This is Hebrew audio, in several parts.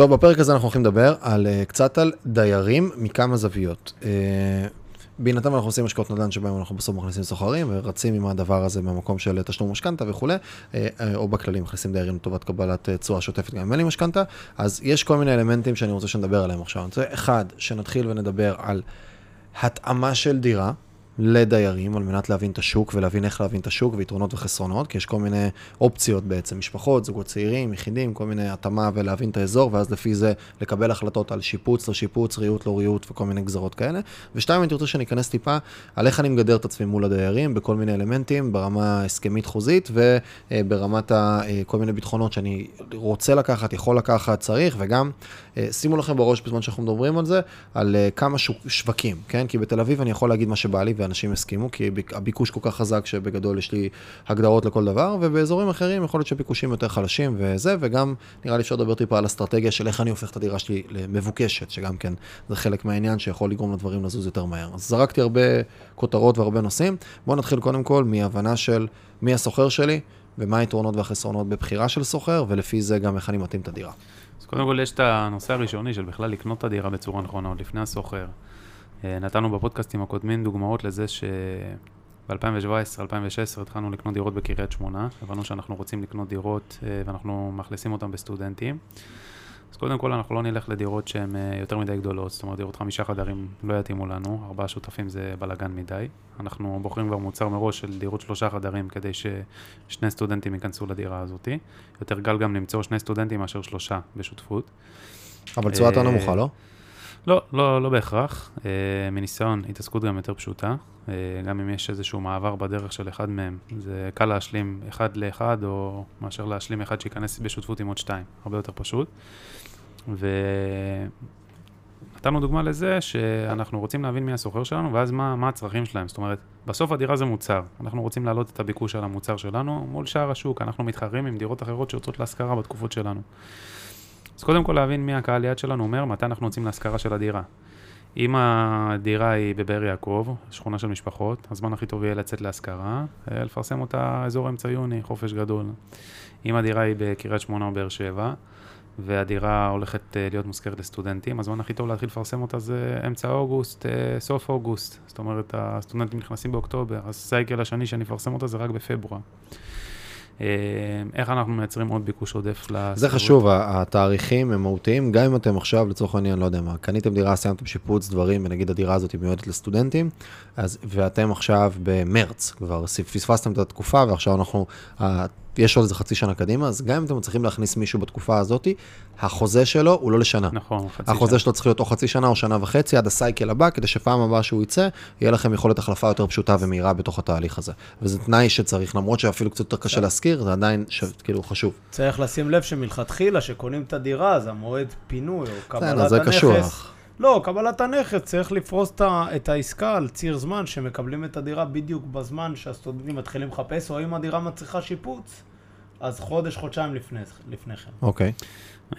טוב, בפרק הזה אנחנו הולכים לדבר על, uh, קצת על דיירים מכמה זוויות. Uh, בהינתן אנחנו עושים השקעות נדל"ן שבהם אנחנו בסוף מכניסים סוחרים ורצים עם הדבר הזה במקום של תשלום משכנתה וכולי, אה, או בכללי מכניסים דיירים לטובת קבלת תשואה שוטפת גם אם אין לי משכנתה, אז יש כל מיני אלמנטים שאני רוצה שנדבר עליהם עכשיו. אני רוצה, אחד, שנתחיל ונדבר על התאמה של דירה. לדיירים על מנת להבין את השוק ולהבין איך להבין את השוק ויתרונות וחסרונות, כי יש כל מיני אופציות בעצם, משפחות, זוגות צעירים, יחידים, כל מיני התאמה ולהבין את האזור, ואז לפי זה לקבל החלטות על שיפוץ, לא שיפוץ, ריהוט, לא ריהוט וכל מיני גזרות כאלה. ושתיים, אני רוצה אכנס טיפה על איך אני מגדר את עצמי מול הדיירים בכל מיני אלמנטים, ברמה הסכמית חוזית וברמת כל מיני ביטחונות שאני רוצה לקחת, יכול לקחת, צריך, וגם שימו לכם בראש בזמן שאנחנו מדברים על זה, על כמה שווקים, כן? כי בתל אביב אני יכול להגיד מה שבא לי, אנשים הסכימו, כי הביקוש כל כך חזק שבגדול יש לי הגדרות לכל דבר, ובאזורים אחרים יכול להיות שהביקושים יותר חלשים וזה, וגם נראה לי אפשר לדבר טיפה על אסטרטגיה של איך אני הופך את הדירה שלי למבוקשת, שגם כן זה חלק מהעניין שיכול לגרום לדברים לזוז יותר מהר. אז זרקתי הרבה כותרות והרבה נושאים. בואו נתחיל קודם כל מהבנה של מי הסוחר שלי, ומה היתרונות והחסרונות בבחירה של סוחר, ולפי זה גם איך אני מתאים את הדירה. אז קודם כל יש את הנושא הראשוני של בכלל לקנות את הדירה בצורה נכונה, עוד לפני הסוחר. אה, נתנו בפודקאסטים הקודמים דוגמאות לזה שב-2017-2016 התחלנו לקנות דירות בקריית שמונה, הבנו שאנחנו רוצים לקנות דירות אה, ואנחנו מאכלסים אותן בסטודנטים. אז קודם כל אנחנו לא נלך לדירות שהן אה, יותר מדי גדולות, זאת אומרת דירות חמישה חדרים לא יתאימו לנו, ארבעה שותפים זה בלאגן מדי. אנחנו בוחרים כבר מוצר מראש של דירות שלושה חדרים כדי ששני סטודנטים ייכנסו לדירה הזאת. יותר קל גם למצוא שני סטודנטים מאשר שלושה בשותפות. אבל תשואה יותר נמוכה, לא? לא, לא, לא בהכרח. אה, מניסיון, התעסקות גם יותר פשוטה. אה, גם אם יש איזשהו מעבר בדרך של אחד מהם, זה קל להשלים אחד לאחד, או מאשר להשלים אחד שייכנס בשותפות עם עוד שתיים. הרבה יותר פשוט. ונתנו דוגמה לזה שאנחנו רוצים להבין מי הסוחר שלנו, ואז מה, מה הצרכים שלהם. זאת אומרת, בסוף הדירה זה מוצר. אנחנו רוצים להעלות את הביקוש על המוצר שלנו מול שאר השוק. אנחנו מתחרים עם דירות אחרות שיוצאות להשכרה בתקופות שלנו. אז קודם כל להבין מי הקהל יד שלנו אומר, מתי אנחנו יוצאים להשכרה של הדירה. אם הדירה היא בבאר יעקב, שכונה של משפחות, הזמן הכי טוב יהיה לצאת להשכרה, אה, לפרסם אותה אזור אמצע יוני, חופש גדול. אם הדירה היא בקריית שמונה או באר שבע, והדירה הולכת אה, להיות מושכרת לסטודנטים, הזמן הכי טוב להתחיל לפרסם אותה זה אמצע אוגוסט, אה, סוף אוגוסט. זאת אומרת, הסטודנטים נכנסים באוקטובר, אז סייקל השני שאני אפרסם אותה זה רק בפברואר. אה, איך אנחנו מייצרים עוד ביקוש עודף לסביבות. זה חשוב, התאריכים הם מהותיים, גם אם אתם עכשיו, לצורך העניין, לא יודע מה, קניתם דירה, סיימתם שיפוץ דברים, ונגיד הדירה הזאת היא מיועדת לסטודנטים, אז, ואתם עכשיו במרץ, כבר פספסתם את התקופה, ועכשיו אנחנו, יש עוד איזה חצי שנה קדימה, אז גם אם אתם מצליחים להכניס מישהו בתקופה הזאת, החוזה שלו הוא לא לשנה. נכון, חצי שנה. החוזה שלו צריך להיות או חצי שנה או שנה וחצי עד הסייקל הבא, כדי שפעם הבאה שהוא יצא, יהיה לכם יכולת החלפה יותר פשוטה ומהירה בתוך התהליך הזה. וזה תנאי שצריך, למרות שאפילו קצת יותר קשה להזכיר, זה עדיין ש... כאילו חשוב. צריך לשים לב שמלכתחילה, שקונים את הדירה, אז המועד פינוי או קבלת הנכס. לא, קבלת הנכס, צריך לפרוס את העסקה על ציר זמן, שמקבלים את הדירה בדיוק בזמן שהסטודנטים מתחילים לחפש, או אם הדירה מצריכה שיפוץ, אז חודש, חודשיים לפני, לפני כן. אוקיי. Okay.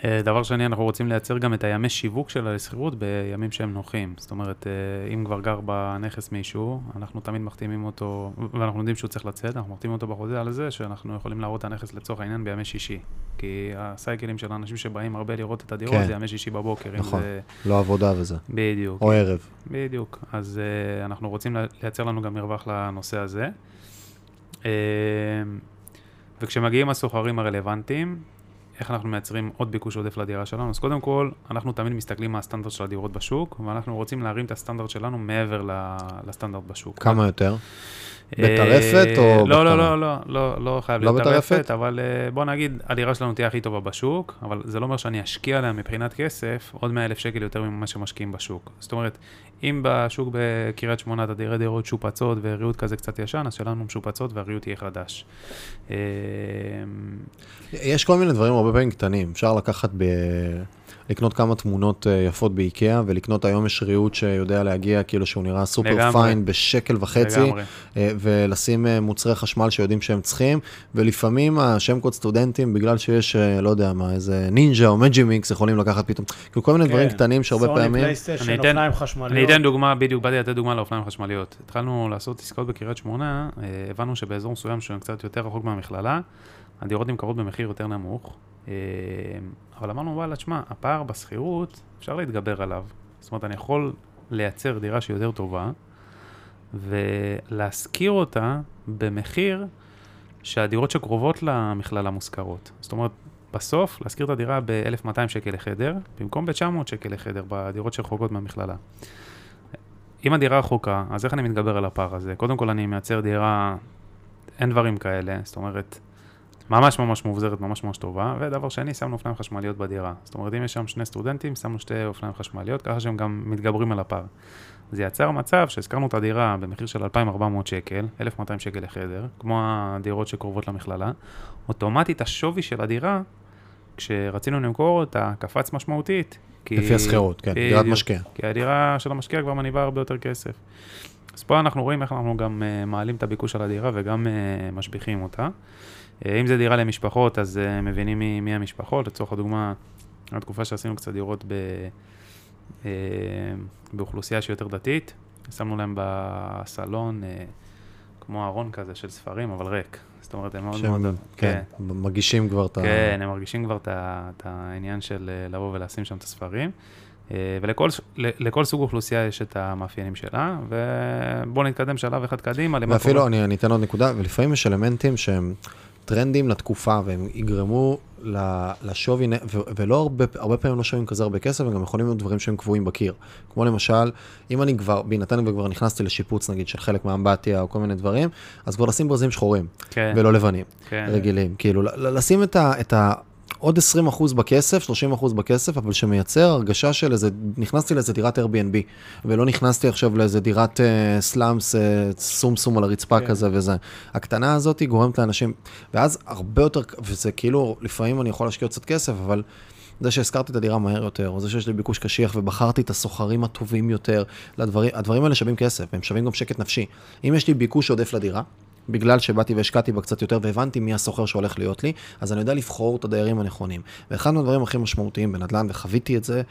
אה, דבר שני, אנחנו רוצים לייצר גם את הימי שיווק של השכירות בימים שהם נוחים. זאת אומרת, אה, אם כבר גר בנכס מישהו, אנחנו תמיד מחתימים אותו, ואנחנו יודעים שהוא צריך לצאת, אנחנו מחתימים אותו בחוזה על זה שאנחנו יכולים להראות את הנכס לצורך העניין בימי שישי. כי הסייקלים של האנשים שבאים הרבה לראות את הדירות כן. זה ימי שישי בבוקר. נכון, זה... לא עבודה וזה. בדיוק. או ערב. בדיוק. אז uh, אנחנו רוצים לייצר לנו גם מרווח לנושא הזה. וכשמגיעים הסוחרים הרלוונטיים, איך אנחנו מייצרים עוד ביקוש עודף לדירה שלנו? אז קודם כל, אנחנו תמיד מסתכלים מה הסטנדרט של הדירות בשוק, ואנחנו רוצים להרים את הסטנדרט שלנו מעבר לסטנדרט בשוק. כמה יותר? בטרפת או לא, לא, לא, לא, לא, לא חייב להיות טרפת, אבל אה, בוא נגיד, הדירה שלנו תהיה הכי טובה בשוק, אבל זה לא אומר שאני אשקיע עליה מבחינת כסף עוד 100 אלף שקל יותר ממה שמשקיעים בשוק. זאת אומרת, אם בשוק בקריית שמונה אתה תראה דירות שופצות וריהוט כזה קצת ישן, אז שלנו משופצות והריהוט יהיה חדש. אה, יש כל מיני דברים הרבה פעמים קטנים, אפשר לקחת ב... לקנות כמה תמונות אה, יפות באיקאה, ולקנות היום יש ריהוט שיודע להגיע, כאילו שהוא נראה סופר לגמרי. פיין בשקל וחצי, לגמרי. אה, ולשים אה, מוצרי חשמל שיודעים שהם צריכים, ולפעמים השם קוד סטודנטים, בגלל שיש, לא יודע מה, איזה נינג'ה או מג'י מיקס, יכולים לקחת פתאום, כאילו כל מיני כן. דברים קטנים שהרבה סוני פעמים... סוני פלייסטיישן, אופניים חשמליות. אני אתן דוגמה, בדיוק באתי לתת דוגמה לאופניים חשמליות. התחלנו לעשות עסקאות בקריית שמונה, הבנו שבאזור מסוים שהוא קצת יותר רחוק מהמכללה, הדירות נמכרות במחיר יותר נמוך, אבל אמרנו, וואלה, תשמע, הפער בשכירות, אפשר להתגבר עליו. זאת אומרת, אני יכול לייצר דירה שהיא יותר טובה, ולהשכיר אותה במחיר שהדירות שקרובות למכללה מושכרות. זאת אומרת, בסוף, להשכיר את הדירה ב-1200 שקל לחדר, במקום ב-900 שקל לחדר, בדירות שרחוקות מהמכללה. אם הדירה רחוקה, אז איך אני מתגבר על הפער הזה? קודם כל אני מייצר דירה, אין דברים כאלה, זאת אומרת, ממש ממש מאובזרת, ממש ממש טובה, ודבר שני, שמנו אופניים חשמליות בדירה. זאת אומרת, אם יש שם שני סטודנטים, שמנו שתי אופניים חשמליות, ככה שהם גם מתגברים על הפער. זה יצר מצב שהזכרנו את הדירה במחיר של 2,400 שקל, 1,200 שקל לחדר, כמו הדירות שקרובות למכללה, אוטומטית השווי של הדירה, כשרצינו למכור אותה, קפץ משמעותית. כי... לפי השכירות, כן, דירת משקיע. כי הדירה של המשקיע כבר מניבה הרבה יותר כסף. אז פה אנחנו רואים איך אנחנו גם uh, מעלים את הביקוש על הדירה וגם uh, משביחים אותה. Uh, אם זה דירה למשפחות, אז uh, מבינים מי, מי המשפחות. לצורך הדוגמה, התקופה שעשינו קצת דירות ב... אה, באוכלוסייה שהיא יותר דתית, שמנו להם בסלון אה, כמו ארון כזה של ספרים, אבל ריק. זאת אומרת, הם מאוד מאוד... כן, כן, מרגישים כבר את ה... כן, הם מרגישים כבר את העניין של אה, לבוא ולשים שם את הספרים. ולכל סוג אוכלוסייה יש את המאפיינים שלה, ובואו נתקדם שלב אחד קדימה. ואפילו, אני, אני אתן עוד נקודה, ולפעמים יש אלמנטים שהם טרנדים לתקופה, והם יגרמו לשווי, ולא הרבה, הרבה פעמים לא שווים כזה הרבה כסף, הם גם יכולים להיות דברים שהם קבועים בקיר. כמו למשל, אם אני כבר, בהינתן וכבר נכנסתי לשיפוץ נגיד של חלק מהאמבטיה או כל מיני דברים, אז כבר לשים ברזים שחורים, כן. ולא לבנים, כן. רגילים. כאילו, לשים את ה... את ה עוד 20% בכסף, 30% בכסף, אבל שמייצר הרגשה של איזה, נכנסתי לאיזה דירת Airbnb, ולא נכנסתי עכשיו לאיזה דירת uh, סלאמס, uh, סום סום על הרצפה כן. כזה וזה. הקטנה הזאת היא גורמת לאנשים, ואז הרבה יותר, וזה כאילו, לפעמים אני יכול להשקיע קצת כסף, אבל... זה שהזכרתי את הדירה מהר יותר, או זה שיש לי ביקוש קשיח ובחרתי את הסוחרים הטובים יותר, לדברים, הדברים האלה שווים כסף, הם שווים גם שקט נפשי. אם יש לי ביקוש עודף לדירה, בגלל שבאתי והשקעתי בה קצת יותר והבנתי מי הסוחר שהולך להיות לי, אז אני יודע לבחור את הדיירים הנכונים. ואחד מהדברים הכי משמעותיים בנדל"ן, וחוויתי את זה,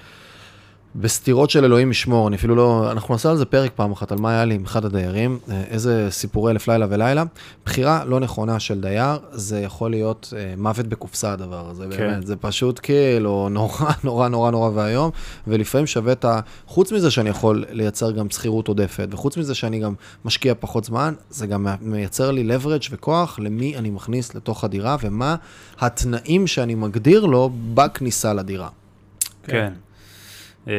בסתירות של אלוהים ישמור, אני אפילו לא, אנחנו נעשה על זה פרק פעם אחת, על מה היה לי עם אחד הדיירים, אה, איזה סיפורי אלף לילה ולילה. בחירה לא נכונה של דייר, זה יכול להיות אה, מוות בקופסה הדבר הזה, כן. באמת, זה פשוט כאילו נורא נורא נורא נורא ואיום, ולפעמים שווה את ה... חוץ מזה שאני יכול לייצר גם שכירות עודפת, וחוץ מזה שאני גם משקיע פחות זמן, זה גם מייצר לי leverage וכוח למי אני מכניס לתוך הדירה, ומה התנאים שאני מגדיר לו בכניסה לדירה. כן. כן. אה,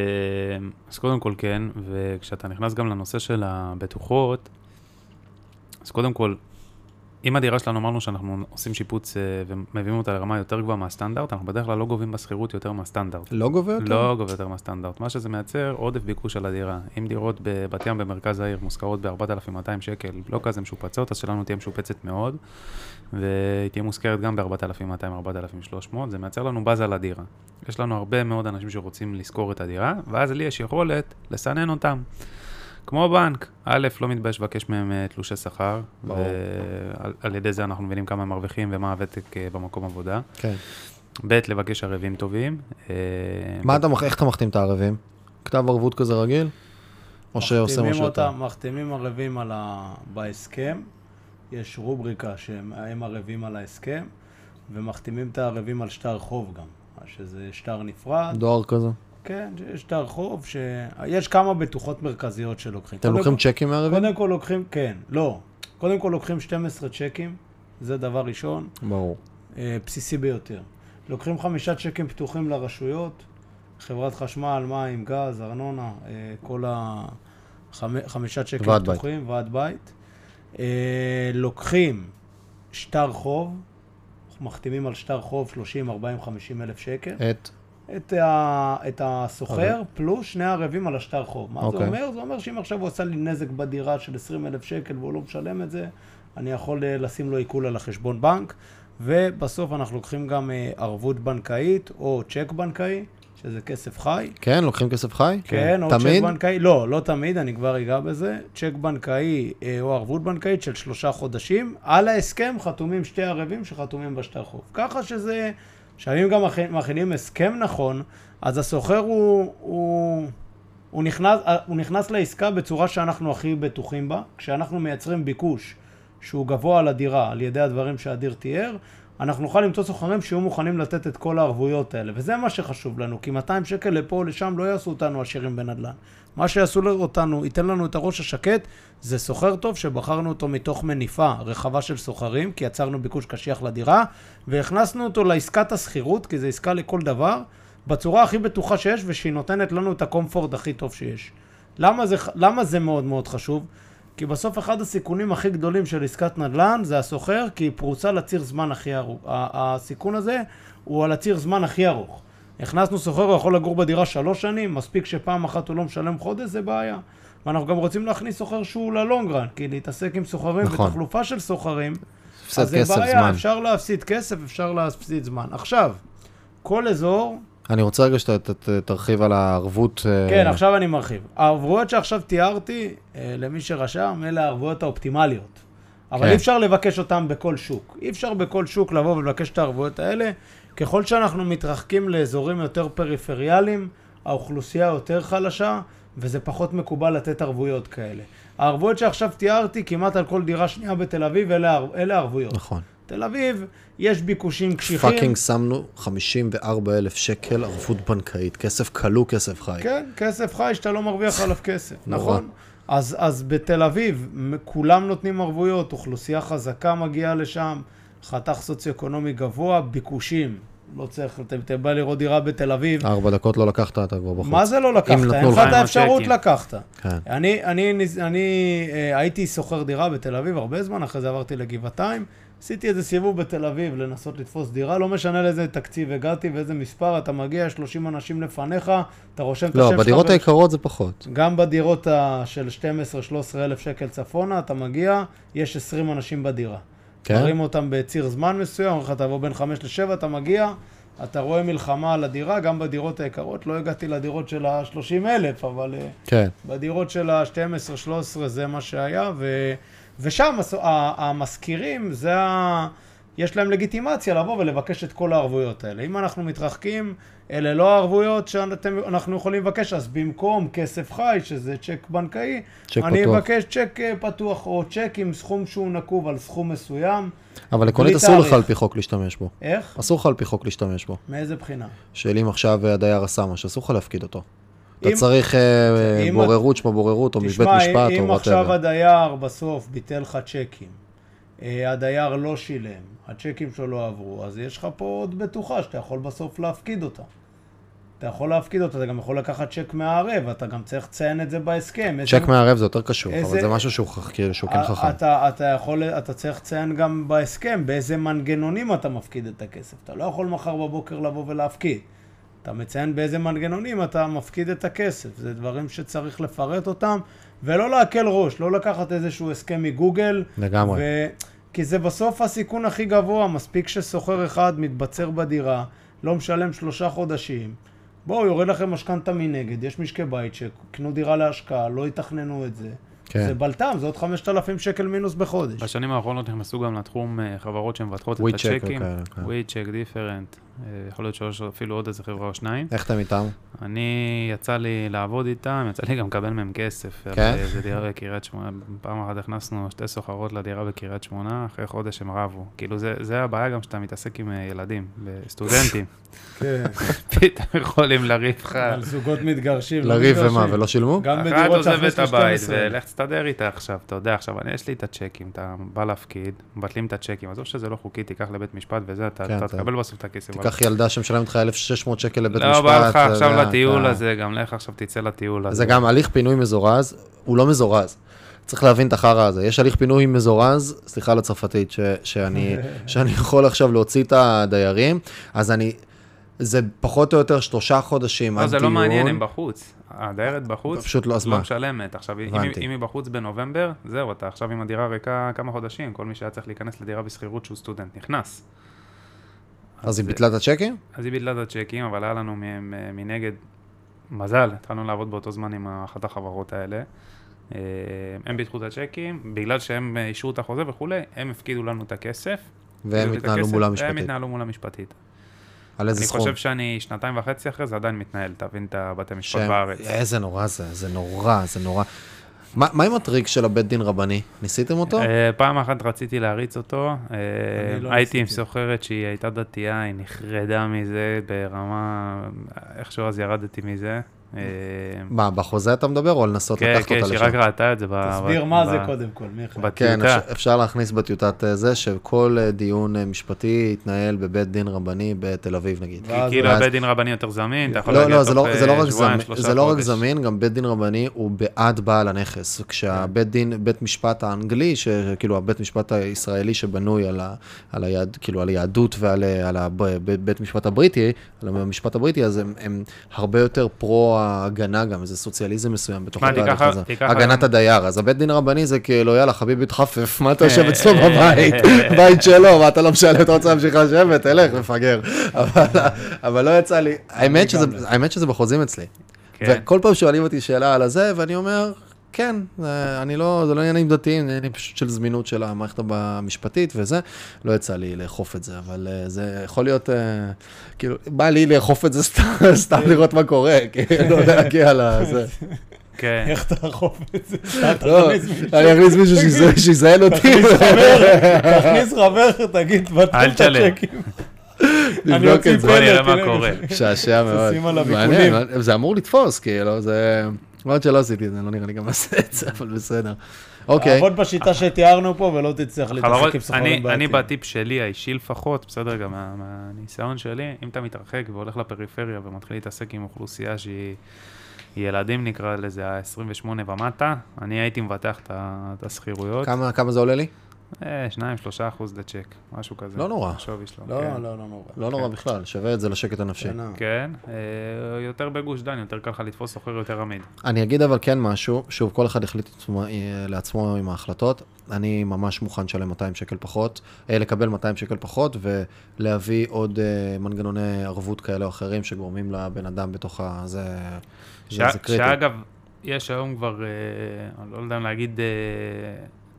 אז קודם כל כן, וכשאתה נכנס גם לנושא של הבטוחות, אז קודם כל, אם הדירה שלנו אמרנו שאנחנו עושים שיפוץ אה, ומביאים אותה לרמה יותר גבוהה מהסטנדרט, אנחנו בדרך כלל לא גובים בשכירות יותר מהסטנדרט. לא גובה יותר? לא גובה יותר מהסטנדרט. מה שזה מייצר, עודף ביקוש על הדירה. אם דירות בבת ים במרכז העיר מושכרות ב-4,200 שקל, לא כזה משופצות, אז שלנו תהיה משופצת מאוד, והיא תהיה מושכרת גם ב-4,200-4,300, זה מייצר לנו בזה לדירה. יש לנו הרבה מאוד אנשים שרוצים לשכור את הדירה, ואז לי יש יכולת לסנן אותם. כמו בנק, א', לא מתבייש לבקש מהם אה, תלושי שכר, ועל ידי זה אנחנו מבינים כמה הם מרוויחים ומה הוותק אה, במקום עבודה. כן. ב', לבקש ערבים טובים. אה, מה אתה, איך אתה מחתים את הערבים? כתב ערבות כזה רגיל? או שעושה משהו יותר? מחתימים ערבים ה... בהסכם, יש רובריקה שהם ערבים על ההסכם, ומחתימים את הערבים על שטר חוב גם, שזה שטר נפרד. דואר כזה? כן, יש את הרחוב, שיש כמה בטוחות מרכזיות שלוקחים. אתם לוקחים צ'קים מערבים? קודם כל לוקחים, כן, לא. קודם כל לוקחים 12 צ'קים, זה דבר ראשון. ברור. אה, בסיסי ביותר. לוקחים חמישה צ'קים פתוחים לרשויות, חברת חשמל, מים, גז, ארנונה, אה, כל החמישה צ'קים ועד פתוחים, בית. ועד בית. אה, לוקחים שטר חוב, מחתימים על שטר חוב 30, 40, 50 אלף שקל. את? את, ה, את הסוחר, okay. פלוס שני ערבים על השטר חוב. מה okay. זה אוקיי. אומר? זה אומר שאם עכשיו הוא עשה לי נזק בדירה של 20 אלף שקל והוא לא משלם את זה, אני יכול אה, לשים לו עיכול על החשבון בנק, ובסוף אנחנו לוקחים גם אה, ערבות בנקאית או צ'ק בנקאי, שזה כסף חי. כן, לוקחים כסף חי? כן, כן. או תמיד? צ'ק בנקאי, לא, לא תמיד, אני כבר אגע בזה. צ'ק בנקאי אה, או ערבות בנקאית של שלושה חודשים. על ההסכם חתומים שתי ערבים שחתומים בשטר חוב. ככה שזה... עכשיו, אם גם מכינים הסכם נכון, אז הסוחר הוא, הוא, הוא, נכנס, הוא נכנס לעסקה בצורה שאנחנו הכי בטוחים בה. כשאנחנו מייצרים ביקוש שהוא גבוה על הדירה על ידי הדברים שאדיר תיאר, אנחנו נוכל למצוא סוחרים שיהיו מוכנים לתת את כל הערבויות האלה, וזה מה שחשוב לנו, כי 200 שקל לפה או לשם לא יעשו אותנו עשירים בנדל"ן. מה שיעשו אותנו, ייתן לנו את הראש השקט, זה סוחר טוב שבחרנו אותו מתוך מניפה רחבה של סוחרים, כי יצרנו ביקוש קשיח לדירה, והכנסנו אותו לעסקת השכירות, כי זו עסקה לכל דבר, בצורה הכי בטוחה שיש, ושהיא נותנת לנו את הקומפורט הכי טוב שיש. למה זה, למה זה מאוד מאוד חשוב? כי בסוף אחד הסיכונים הכי גדולים של עסקת נדל"ן זה הסוחר, כי היא פרוצה לציר זמן הכי ארוך. הסיכון הזה הוא על הציר זמן הכי ארוך. הכנסנו סוחר, הוא יכול לגור בדירה שלוש שנים, מספיק שפעם אחת הוא לא משלם חודש, זה בעיה. ואנחנו גם רוצים להכניס סוחר שהוא ללונגרן, כי להתעסק עם סוחרים נכון. ותחלופה של סוחרים, אז זה בעיה, זמן. אפשר להפסיד כסף, אפשר להפסיד זמן. עכשיו, כל אזור אני רוצה רגע שתרחיב על הערבות. אה, כן, עכשיו אני מרחיב. הערבויות שעכשיו תיארתי, אה, למי שרשם, אלה הערבויות האופטימליות. אבל כן. אי אפשר לבקש אותן בכל שוק. אי אפשר בכל שוק לבוא ולבקש את הערבויות האלה. ככל שאנחנו מתרחקים לאזורים יותר פריפריאליים, האוכלוסייה יותר חלשה, וזה פחות מקובל לתת ערבויות כאלה. הערבויות שעכשיו תיארתי, כמעט על כל דירה שנייה בתל אביב, אלה, אלה ערבויות. נכון. תל אביב, יש ביקושים קשיחים. פאקינג שמנו 54 אלף שקל ערבות בנקאית, כסף כלוא, כסף חי. כן, כסף חי שאתה לא מרוויח עליו כסף, נכון? אז, אז בתל אביב, כולם נותנים ערבויות, אוכלוסייה חזקה מגיעה לשם, חתך סוציו-אקונומי גבוה, ביקושים. לא צריך, אתה בא לראות דירה בתל אביב. ארבע דקות לא לקחת, אתה כבר בחוץ. מה זה לא לקחת? אין לך את האפשרות לקחת. כן. אני, אני, אני, אני אה, הייתי שוכר דירה בתל אביב הרבה זמן, אחרי זה עברתי לגבעתיים. עשיתי איזה סיבוב בתל אביב לנסות לתפוס דירה, לא משנה לאיזה תקציב הגעתי ואיזה מספר, אתה מגיע, 30 אנשים לפניך, אתה רושם את לא, השם שלך. לא, בדירות היקרות זה פחות. גם בדירות של 12-13 אלף שקל צפונה, אתה מגיע, יש 20 אנשים בדירה. כן? מראים אותם בציר זמן מסוים, אומרים לך תבוא בין 5 ל-7, אתה מגיע, אתה רואה מלחמה על הדירה, גם בדירות היקרות, לא הגעתי לדירות של ה-30 אלף, אבל אה, כן. בדירות של ה-12-13 זה מה שהיה, ו... ושם המשכירים, זה ה... יש להם לגיטימציה לבוא ולבקש את כל הערבויות האלה. אם אנחנו מתרחקים, אלה לא הערבויות שאנחנו יכולים לבקש, אז במקום כסף חי, שזה צ'ק בנקאי, צ'ק אני פתוח. אבקש צ'ק אה, פתוח או צ'ק עם סכום שהוא נקוב על סכום מסוים. אבל עקרונית אסור לך על פי חוק להשתמש בו. איך? אסור לך על פי חוק להשתמש בו. מאיזה בחינה? שאם עכשיו הדייר עשה משהו, אסור לך להפקיד אותו. אתה צריך אה, בוררות שמה בוררות, או מבית משפט, או whatever. תשמע, אם עכשיו הדייר בסוף ביטל לך צ'קים, אה, הדייר לא שילם, הצ'קים שלו לא עברו, אז יש לך פה עוד בטוחה שאתה יכול בסוף להפקיד אותה. אתה יכול להפקיד אותה, אתה גם יכול לקחת צ'ק מהערב, אתה גם צריך לציין את זה בהסכם. צ'ק מהערב זה יותר קשור, איזה... אבל זה משהו שהוא, כאילו, שהוא כן חכם. אתה, אתה יכול, אתה צריך לציין גם בהסכם באיזה מנגנונים אתה מפקיד את הכסף. אתה לא יכול מחר בבוקר לבוא ולהפקיד. אתה מציין באיזה מנגנונים אתה מפקיד את הכסף. זה דברים שצריך לפרט אותם, ולא להקל ראש, לא לקחת איזשהו הסכם מגוגל. לגמרי. ו... כי זה בסוף הסיכון הכי גבוה, מספיק שסוחר אחד מתבצר בדירה, לא משלם שלושה חודשים. בואו, יורד לכם משכנתה מנגד, יש משקי בית שקנו דירה להשקעה, לא יתכננו את זה. כן. זה בלטם, זה עוד 5,000 שקל מינוס בחודש. בשנים האחרונות נכנסו גם לתחום אה, חברות שמבטחות את הצ'קים. וויצ'ק, דיפרנט, אה, יכול להיות שיש אפילו עוד איזה חברה או שניים. איך אתם איתם? אני, יצא לי לעבוד איתם, יצא לי גם לקבל מהם כסף. כן? זה דירה בקריית שמונה, פעם אחת הכנסנו שתי סוחרות לדירה בקריית שמונה, אחרי חודש הם רבו. כאילו, זה, זה הבעיה גם שאתה מתעסק עם אה, ילדים, סטודנטים. כן. פתאום יכולים לריב לך. על זוגות מתגרשים. לא לריב ומה, ולא שילמו? גם בדירות שאחרי 12. אחת עוזבת הבית, ולך תסתדר איתה עכשיו, אתה יודע, עכשיו, אני, יש לי את הצ'קים, אתה בא להפקיד, מבטלים את הצ'קים, עזוב שזה לא חוקי, תיקח לבית משפט וזה, אתה כן, תקבל בסוף את הכסף. תיקח ילדה שמשלמת לך 1,600 שקל לבית משפט. לא בא לך עכשיו לטיול הזה, גם לך עכשיו תצא לטיול הזה. זה גם הליך פינוי מזורז, הוא לא מזורז. צריך להבין את החרא הזה. יש הליך פינוי מזורז, סליחה לצרפתית, ש, שאני, שאני יכול עכשיו להוציא את הדיירים, אז אני, זה פחות או יותר שלושה חודשים לא, זה לא מעניין, הם בחוץ. הדיירת בחוץ, פשוט לא, לא משלמת. עכשיו, אם, אם היא בחוץ בנובמבר, זהו, אתה עכשיו עם הדירה ריקה כמה חודשים, כל מי שהיה צריך להיכנס לדירה בשכירות שהוא סטודנט נכנס. אז היא ביטלה את הצ'קים? אז היא ביטלה את הצ'קים, אבל היה לנו מנגד מזל, התחלנו לעבוד באותו זמן עם אחת החברות האלה. אה, הם ביטחו את הצ'קים, בגלל שהם אישרו את החוזה וכולי, הם הפקידו לנו את הכסף. והם התנהלו מול המשפטית. והם התנהלו מול המשפטית. על איזה סכום? אני חושב שאני שנתיים וחצי אחרי זה עדיין מתנהל, תבין את הבתי משפט בארץ. איזה נורא זה, זה נורא, זה נורא. מה, מה עם הטריק של הבית דין רבני? ניסיתם אותו? Uh, פעם אחת רציתי להריץ אותו. Uh, לא הייתי עם סוחרת שהיא הייתה דתייה, היא נחרדה מזה ברמה, איכשהו אז ירדתי מזה. אה, מה, בחוזה אתה מדבר, או לנסות כן, לקחת כן, אותה לשם? כן, כן, שהיא רק ראתה את זה תסביר מה זה קודם כל, מיכאל. כן, אפשר להכניס בטיוטת אה, זה, שכל אה, דיון משפטי יתנהל בבית דין רבני בתל אביב, נגיד. כאילו הבית דין רבני יותר זמין, אתה יכול לא, להגיע לא, תוך לא שבועיים, שלושה חודש. זה לא רק זמין, גם בית דין רבני הוא בעד בעל הנכס. כשהבית דין, בית משפט האנגלי, שכאילו הבית משפט הישראלי שבנוי על היהדות כאילו, ועל הבית משפט הבריטי, על המשפט הבריטי, אז הם הרבה יותר פרו ההגנה גם, איזה סוציאליזם מסוים בתוך התהליך הזה. הגנת הדייר. אז הבית דין רבני זה כאילו, יאללה, חביבי תחפף, מה אתה יושב אצלו בבית? בית שלו, מה אתה לא משלם, אתה רוצה להמשיך לשבת? תלך, מפגר. אבל לא יצא לי, האמת שזה בחוזים אצלי. כן. וכל פעם שואלים אותי שאלה על הזה, ואני אומר, כן, אני לא, זה לא עניינים דתיים, זה עניינים פשוט של זמינות של המערכת המשפטית וזה. לא יצא לי לאכוף את זה, אבל אה, זה יכול להיות, אה, כאילו, בא לי לאכוף את זה סתם לראות מה קורה, כאילו, להגיע לזה. כן. איך תאכוף את זה? לא, אני אכניס מישהו שיזיין אותי. תכניס חבר, תגיד, את הצ'קים. נבדוק את זה. בוא נראה מה קורה. שעשע מאוד. זה אמור לתפוס, כאילו, זה... למרות שלא עשיתי את זה, לא נראה לי גם אעשה את זה, אבל בסדר. אוקיי. תעבוד בשיטה שתיארנו פה ולא תצטרך להתעסק עם פסיכולוגים בעתיד. אני בטיפ שלי, האישי לפחות, בסדר, גם מהניסיון שלי, אם אתה מתרחק והולך לפריפריה ומתחיל להתעסק עם אוכלוסייה שהיא... ילדים נקרא לזה, ה-28 ומטה, אני הייתי מבטח את השכירויות. כמה זה עולה לי? אה, שניים, שלושה אחוז לצ'ק, משהו כזה. לא נורא. שווי שלו. לא, כן. לא, לא נורא. לא נורא כן. בכלל, שווה את זה לשקט הנפשי. כן, אה, יותר בגוש דן, יותר קל לך לתפוס סוחר יותר עמיד. אני אגיד אבל כן משהו, שוב, כל אחד החליט לעצמו עם ההחלטות. אני ממש מוכן לשלם 200 שקל פחות, אה, לקבל 200 שקל פחות, ולהביא עוד מנגנוני ערבות כאלה או אחרים שגורמים לבן אדם בתוך ה... זה, זה קריטי. שאגב, יש היום כבר, אני לא יודע אם להגיד...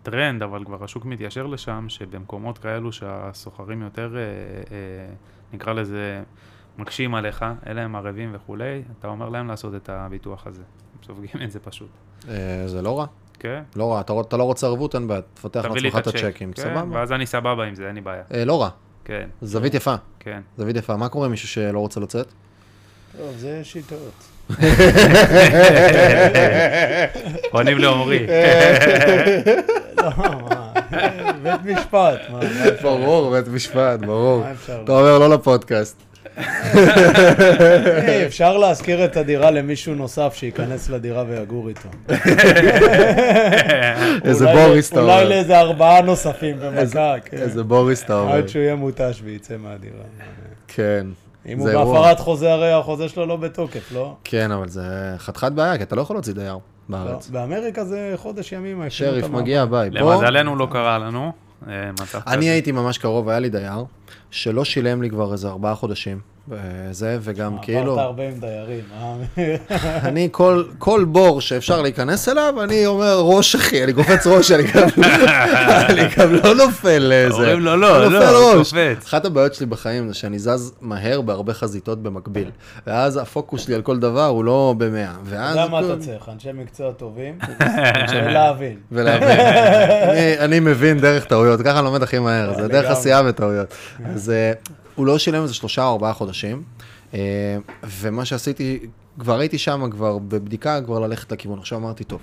טרנד, אבל כבר השוק מתיישר לשם, שבמקומות כאלו שהסוחרים יותר, אה, אה, נקרא לזה, מקשים עליך, אלה הם ערבים וכולי, אתה אומר להם לעשות את הביטוח הזה. הם סופגים את זה פשוט. אה, זה לא רע. כן. לא רע, אתה, אתה לא רוצה ערבות, אין בעיה, תפתח לעצמך את הצ'קים, כן, סבבה. ואז אני סבבה עם זה, אין לי בעיה. אה, לא רע. כן. זווית יפה. כן. זווית יפה. מה קורה עם מישהו שלא רוצה לצאת? טוב, זה שיטות. עונים לעומרי. לא, בית משפט. ברור, בית משפט, ברור. אתה אומר לא לפודקאסט. אפשר להשכיר את הדירה למישהו נוסף שייכנס לדירה ויגור איתו. איזה בוריס אתה אומר. אולי לאיזה ארבעה נוספים במכה. כן. איזה בוריס אתה אומר. עד שהוא יהיה מותש ויצא מהדירה. כן. אם הוא בהפרת חוזה, הרי החוזה שלו לא בתוקף, לא? כן, אבל זה חתיכת בעיה, כי אתה לא יכול להוציא דייר בארץ. לא, באמריקה זה חודש ימים. שריף מגיע, ביי. למזלנו לא קרה לנו. אה, אני הייתי ממש קרוב, היה לי דייר, שלא שילם לי כבר איזה ארבעה חודשים. וזה, וגם כאילו... עברת הרבה עם דיירים, אה? אני, כל, כל בור שאפשר להיכנס אליו, אני אומר, ראש אחי, אני קופץ ראש, אני גם, אני גם לא נופל לזה. אומרים לו, לא, לא, לא, קופץ. אחת הבעיות שלי בחיים זה שאני זז מהר בהרבה חזיתות במקביל. ואז הפוקוס שלי על כל דבר הוא לא במאה. ואז... אתה יודע מה אתה צריך, אנשי מקצוע טובים, ולהבין. ולהבין. אני מבין דרך טעויות, ככה אני לומד הכי מהר, זה דרך עשייה וטעויות. אז אה, הוא לא שילם איזה שלושה או ארבעה חודשים, אה, ומה שעשיתי, כבר הייתי שם כבר בבדיקה, כבר ללכת לכיוון. עכשיו אמרתי, טוב,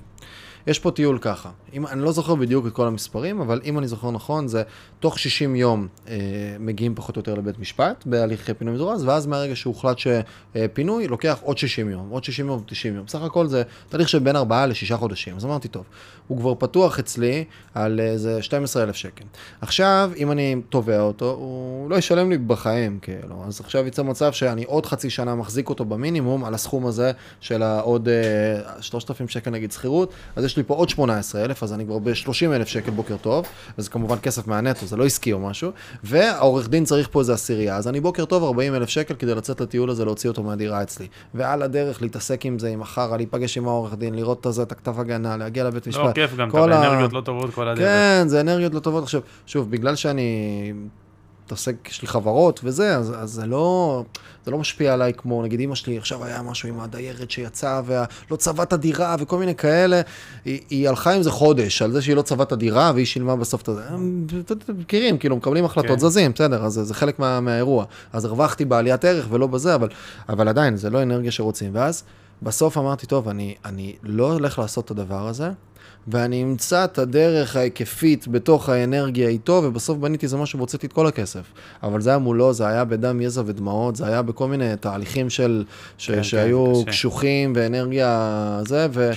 יש פה טיול ככה. אם, אני לא זוכר בדיוק את כל המספרים, אבל אם אני זוכר נכון, זה תוך 60 יום אה, מגיעים פחות או יותר לבית משפט, בהליך פינוי מזורז, ואז מהרגע שהוחלט שפינוי, לוקח עוד 60 יום, עוד 60 יום, 90 יום. בסך הכל זה תהליך של בין 4 ל-6 חודשים. אז אמרתי, טוב, הוא כבר פתוח אצלי על איזה 12,000 שקל. עכשיו, אם אני תובע אותו, הוא לא ישלם לי בחיים, כאילו. אז עכשיו יצא מצב שאני עוד חצי שנה מחזיק אותו במינימום על הסכום הזה של העוד אה, 3,000 שקל נגיד שכירות, אז יש לי פה עוד 18,000, אז אני כבר ב-30,000 שקל בוקר טוב, וזה כמובן כסף מהנטו, זה לא עסקי או משהו, והעורך דין צריך פה איזה עשירייה, אז אני בוקר טוב 40,000 שקל כדי לצאת לטיול הזה, להוציא אותו מהדירה אצלי. ועל הדרך להתעסק עם זה, עם החרא, להיפגש עם העורך דין, לראות את הזה, את הכתב הגנה, להגיע לבית לא, משפט. לא, כיף גם, אתה באנרגיות לא טובות כל הדרך. כן, זה אנרגיות לא טובות. עכשיו, שוב, בגלל שאני מתעסק, יש לי חברות וזה, אז, אז זה, לא, זה לא משפיע עליי כמו, נגיד אמא שלי, עכשיו היה משהו עם הדיירת שיצאה ולא צבעה את הדירה וכל מיני כאלה, היא, היא הלכה עם זה חודש, על זה שהיא לא צבעה את הדירה והיא שילמה בסוף את זה. אתם מכירים, כאילו, מקבלים החלטות, כן. זזים, בסדר, אז זה חלק מה, מהאירוע. אז הרווחתי בעליית ערך ולא בזה, אבל, אבל עדיין, זה לא אנרגיה שרוצים. ואז בסוף אמרתי, טוב, אני, אני לא הולך לעשות את הדבר הזה. ואני אמצא את הדרך ההיקפית בתוך האנרגיה איתו, ובסוף בניתי איזה משהו והוצאתי את כל הכסף. אבל זה היה מולו, זה היה בדם, יזע ודמעות, זה היה בכל מיני תהליכים של, ש, כן, כן שהיו כן, קשוחים ואנרגיה זה, ו,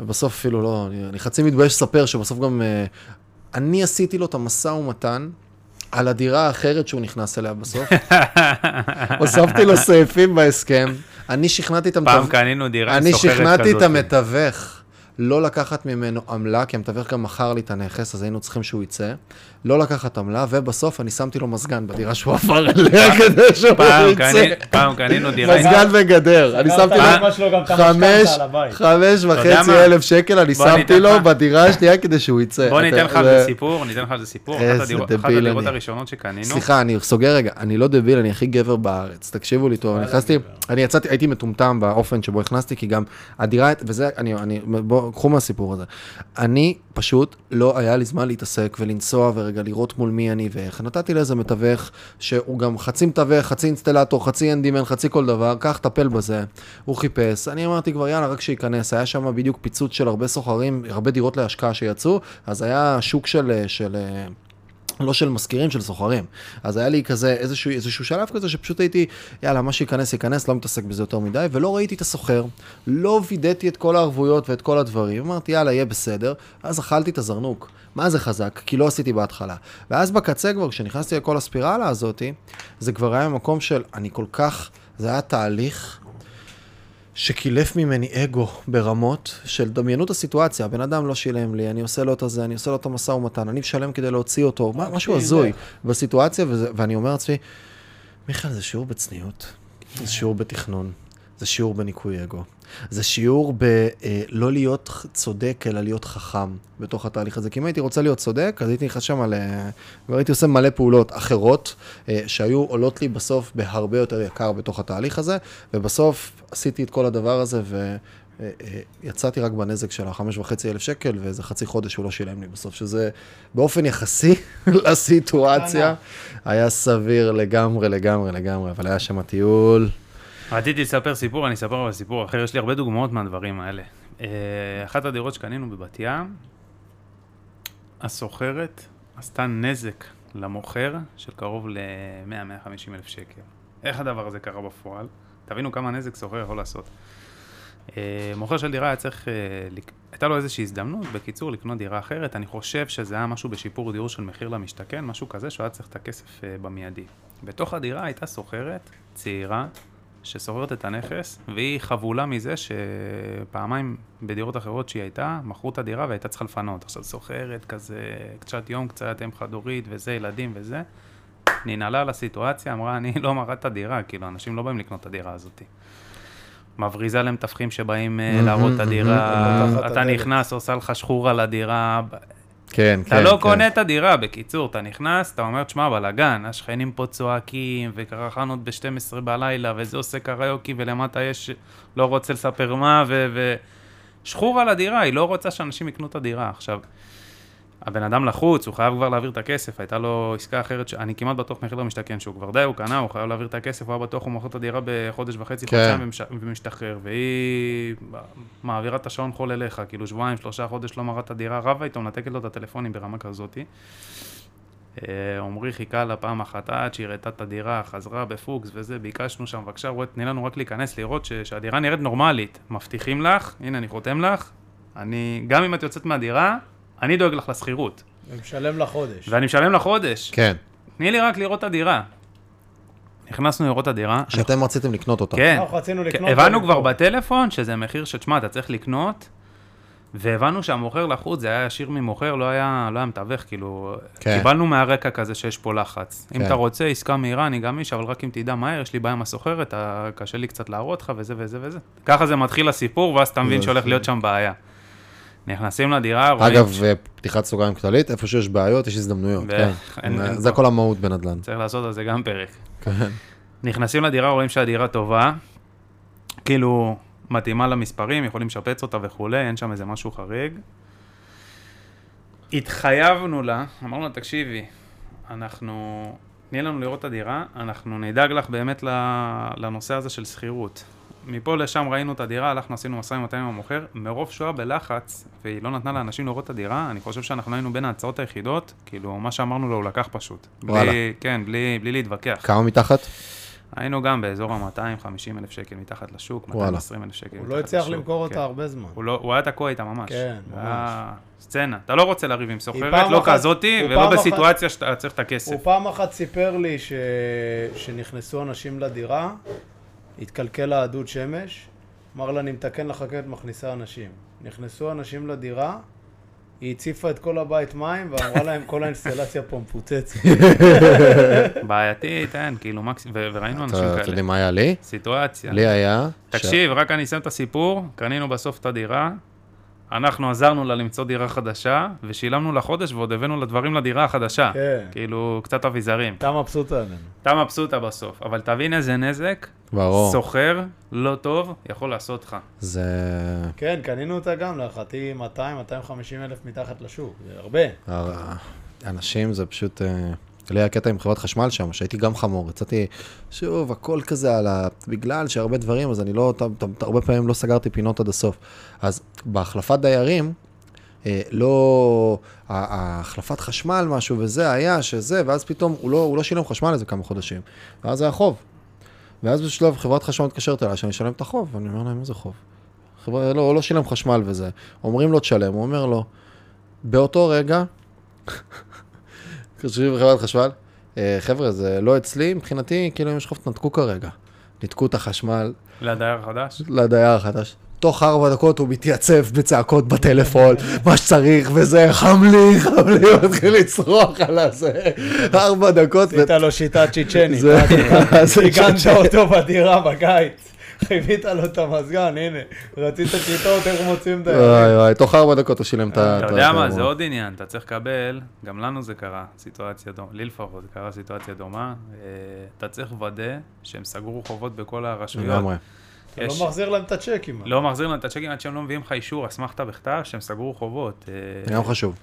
ובסוף אפילו לא, אני, אני חצי מתבייש לספר שבסוף גם, uh, אני עשיתי לו את המשא ומתן. על הדירה האחרת שהוא נכנס אליה בסוף. הוספתי לו סעיפים בהסכם. אני שכנעתי את המתווך. פעם קנינו דירה סוחרת כזאת. אני שכנעתי את המתווך לא לקחת ממנו עמלה, כי המתווך גם מכר לי את הנכס, אז היינו צריכים שהוא יצא. לא לקחת עמלה, ובסוף אני שמתי לו מזגן בדירה שהוא עבר אליה כדי שהוא יצא. פעם קנינו דירה. מזגן וגדר. אני שמתי לו חמש וחצי אלף שקל, אני שמתי לו בדירה השנייה כדי שהוא יצא. בוא ניתן לך על זה סיפור, ניתן לך על זה סיפור. אחת הדירות הראשונות שקנינו. סליחה, אני סוגר רגע, אני לא דביל, אני הכי גבר בארץ. תקשיבו לי טוב, אני נכנסתי, אני יצאתי, הייתי מטומטם באופן שבו הכנסתי, כי גם הדירה, וזה, אני, בואו, קחו מהסיפור הזה. אני פשוט לא היה לי זמן להתעסק ולנסוע ורגע לראות מול מי אני ואיך. נתתי לאיזה מתווך שהוא גם חצי מתווך, חצי אינסטלטור, חצי אנדימן, חצי כל דבר, קח, טפל בזה. הוא חיפש. אני אמרתי כבר, יאללה, רק שייכנס. היה שם בדיוק פיצוץ של הרבה סוחרים, הרבה דירות להשקעה שיצאו, אז היה שוק של... של לא של מזכירים, של סוחרים. אז היה לי כזה איזשהו, איזשהו שלב כזה שפשוט הייתי, יאללה, מה שייכנס, ייכנס, לא מתעסק בזה יותר מדי, ולא ראיתי את הסוחר, לא וידאתי את כל הערבויות ואת כל הדברים, אמרתי, יאללה, יהיה בסדר, אז אכלתי את הזרנוק. מה זה חזק? כי לא עשיתי בהתחלה. ואז בקצה כבר, כשנכנסתי לכל הספירלה הזאתי, זה כבר היה מקום של, אני כל כך, זה היה תהליך. שקילף ממני אגו ברמות של דמיינות הסיטואציה, הבן אדם לא שילם לי, אני עושה לו את הזה, אני עושה לו את המשא ומתן, אני משלם כדי להוציא אותו, מה, משהו הזוי בסיטואציה, וזה, ואני אומר לעצמי, מיכאל, זה שיעור בצניעות, זה שיעור בתכנון, זה שיעור בניקוי אגו. זה שיעור בלא אה, להיות צודק, אלא להיות חכם בתוך התהליך הזה. כי אם הייתי רוצה להיות צודק, אז הייתי נכנס שם על... כבר הייתי עושה מלא פעולות אחרות, אה, שהיו עולות לי בסוף בהרבה יותר יקר בתוך התהליך הזה, ובסוף עשיתי את כל הדבר הזה, ו... אה, יצאתי רק בנזק של החמש וחצי אלף שקל, ואיזה חצי חודש הוא לא שילם לי בסוף, שזה באופן יחסי לסיטואציה, היה סביר לגמרי, לגמרי, לגמרי, אבל היה שם טיול. רציתי לספר סיפור, אני אספר אבל סיפור אחר, יש לי הרבה דוגמאות מהדברים האלה. אה, אחת הדירות שקנינו בבת ים, הסוחרת עשתה נזק למוכר של קרוב ל-100-150 אלף שקל. איך הדבר הזה קרה בפועל? תבינו כמה נזק סוחר יכול לעשות. אה, מוכר של דירה היה צריך, אה, הייתה לו איזושהי הזדמנות, בקיצור, לקנות דירה אחרת. אני חושב שזה היה משהו בשיפור דיור של מחיר למשתכן, משהו כזה שהוא היה צריך את הכסף במיידי. בתוך הדירה הייתה סוחרת צעירה, ששוכרת את הנכס, והיא חבולה מזה שפעמיים בדירות אחרות שהיא הייתה, מכרו את הדירה והייתה צריכה לפנות. עכשיו שוכרת כזה, קצת יום, קצת אם חד-הורית וזה, ילדים וזה. ננעלה על הסיטואציה, אמרה, אני לא מראה את הדירה, כאילו, אנשים לא באים לקנות את הדירה הזאת. מבריזה להם תווכים שבאים אה, להראות את הדירה, אתה נכנס, עושה לך שחור על הדירה, כן, אתה כן. אתה לא כן. קונה את הדירה, בקיצור, אתה נכנס, אתה אומר, תשמע, בלאגן, השכנים פה צועקים, וקרחנות ב-12 בלילה, וזה עושה קריוקי, ולמטה יש, לא רוצה לספר מה, ו... שחור על הדירה, היא לא רוצה שאנשים יקנו את הדירה. עכשיו, הבן אדם לחוץ, הוא חייב כבר להעביר את הכסף, הייתה לו עסקה אחרת, ש... אני כמעט בטוח מחיר למשתכן שהוא כבר די, הוא קנה, הוא חייב להעביר את הכסף, הוא היה בטוח, הוא מוכר את הדירה בחודש וחצי, כן. חודשיים ומש... ומשתחרר, והיא מעבירה את השעון חול אליך, כאילו שבועיים, שלושה חודש לא מראה את הדירה, רבה איתו, מנתקת לו את הטלפונים ברמה כזאתי. אה, עמרי חיכה לה פעם אחת עד שהיא ראתה את הדירה, חזרה בפוקס וזה, ביקשנו שם, בבקשה, תני לנו רק להיכנס, לראות ש... שהדירה נראית נורמלית. מבטיחים לך, הנה אני חותם לך, אני, גם אם את יוצאת מהדירה, אני דואג לך לשכירות. ומשלם לחודש. ואני משלם לחודש. כן. תני לי רק לראות את הדירה. נכנסנו לראות את הדירה. שאתם רציתם לקנות אותה. כן. אנחנו רצינו לקנות אותה. הבנו כבר בטלפון שזה מחיר שתשמע, אתה צריך לקנות, והבנו שהמוכר לחוץ זה היה ישיר ממוכר, לא היה, לא היה מתווך, כאילו, כן. קיבלנו מהרקע כזה שיש פה לחץ. כן. אם אתה רוצה עסקה מהירה, אני גם איש, אבל רק אם תדע מהר, יש לי בעיה עם הסוחרת, קשה לי קצת להראות לך וזה וזה וזה. ככה זה מתחיל הסיפור, ואז אתה מבין שהולך להיות שם בעיה. נכנסים לדירה, רואים... אגב, פתיחת סוגריים כללית, איפה שיש בעיות, יש הזדמנויות, כן. זה כל המהות בנדל"ן. צריך לעשות על זה גם פרק. כן. נכנסים לדירה, רואים שהדירה טובה, כאילו מתאימה למספרים, יכולים לשפץ אותה וכולי, אין שם איזה משהו חריג. התחייבנו לה, אמרנו לה, תקשיבי, אנחנו, תני לנו לראות את הדירה, אנחנו נדאג לך באמת לנושא הזה של שכירות. מפה לשם ראינו את הדירה, הלכנו, עשינו משא ומתן עם המוכר, מרוב שהוא היה בלחץ, והיא לא נתנה לאנשים לראות את הדירה, אני חושב שאנחנו היינו בין ההצעות היחידות, כאילו, מה שאמרנו לו הוא לקח פשוט. וואלה. בלי, כן, בלי, בלי להתווכח. כמה מתחת? היינו גם באזור ה-250 אלף שקל מתחת לשוק, 220 אלף שקל מתחת לשוק. הוא לא הצליח למכור אותה כן. הרבה זמן. הוא, לא, הוא היה תקוע איתה ממש. כן, ממש. סצנה. אתה לא רוצה לריב עם סוחרת, לא כזאתי, ולא בסיטואציה אחת, שאתה צריך את הכסף. הוא פעם אחת סיפר לי ש... שנכנסו אנשים לדירה, התקלקל לה הדוד שמש, אמר לה, אני מתקן לך את מכניסה אנשים. נכנסו אנשים לדירה, היא הציפה את כל הבית מים ואמרה להם כל האינסטלציה פה מפוצצת. בעייתית, אין, כאילו מקסימום, וראינו אנשים כאלה. אתה יודע מה היה לי? סיטואציה. לי היה... תקשיב, רק אני אסיים את הסיפור, קנינו בסוף את הדירה, אנחנו עזרנו לה למצוא דירה חדשה, ושילמנו לה חודש ועוד הבאנו לה דברים לדירה החדשה. כן. כאילו, קצת אביזרים. אתה מבסוטה עלינו. אתה מבסוטה בסוף, אבל תבין איזה נזק. ברור. סוחר, לא טוב, יכול לעשות לך. זה... כן, קנינו אותה גם, להערכתי 200-250 אלף מתחת לשוק, זה הרבה. אנשים זה פשוט... לי היה קטע עם חברת חשמל שם, שהייתי גם חמור, יצאתי, שוב, הכל כזה על ה... בגלל שהרבה דברים, אז אני לא, ת, ת, הרבה פעמים לא סגרתי פינות עד הסוף. אז בהחלפת דיירים, אה, לא, ההחלפת חשמל משהו וזה היה, שזה, ואז פתאום הוא לא, הוא לא שילם חשמל איזה כמה חודשים, ואז היה חוב. ואז בשלב חברת חשמל מתקשרת אליי שאני אשלם את החוב, ואני אומר להם, איזה חוב? חברה, לא, לא שילם חשמל וזה. אומרים לו תשלם, הוא אומר לו, באותו רגע, חושבים בחברת חשמל, אה, חבר'ה, זה לא אצלי, מבחינתי, כאילו אם יש חוב, תנתקו כרגע. ניתקו את החשמל. לדייר החדש? לדייר החדש. תוך ארבע דקות הוא מתייצב בצעקות בטלפון, מה שצריך, וזה, חם לי, חם לי, הוא מתחיל לצרוח על הזה. ארבע דקות. עשית לו שיטת צ'יצ'ני. הגנת אותו בדירה בקיץ. חיבית לו את המזגן, הנה, רצית שיטות, איך מוצאים את ה... וואי וואי, תוך ארבע דקות הוא שילם את ה... אתה יודע מה, זה עוד עניין, אתה צריך לקבל, גם לנו זה קרה, סיטואציה דומה, לי לפחות, זה קרה סיטואציה דומה, אה, אתה צריך לוודא שהם סגרו חובות בכל הרשויות. לגמרי. אתה לא מחזיר להם את הצ'קים. לא מחזיר להם את הצ'קים עד שהם לא מביאים לך אישור, אסמכתה בכתב, שהם סגרו חובות. אה, גם חשוב.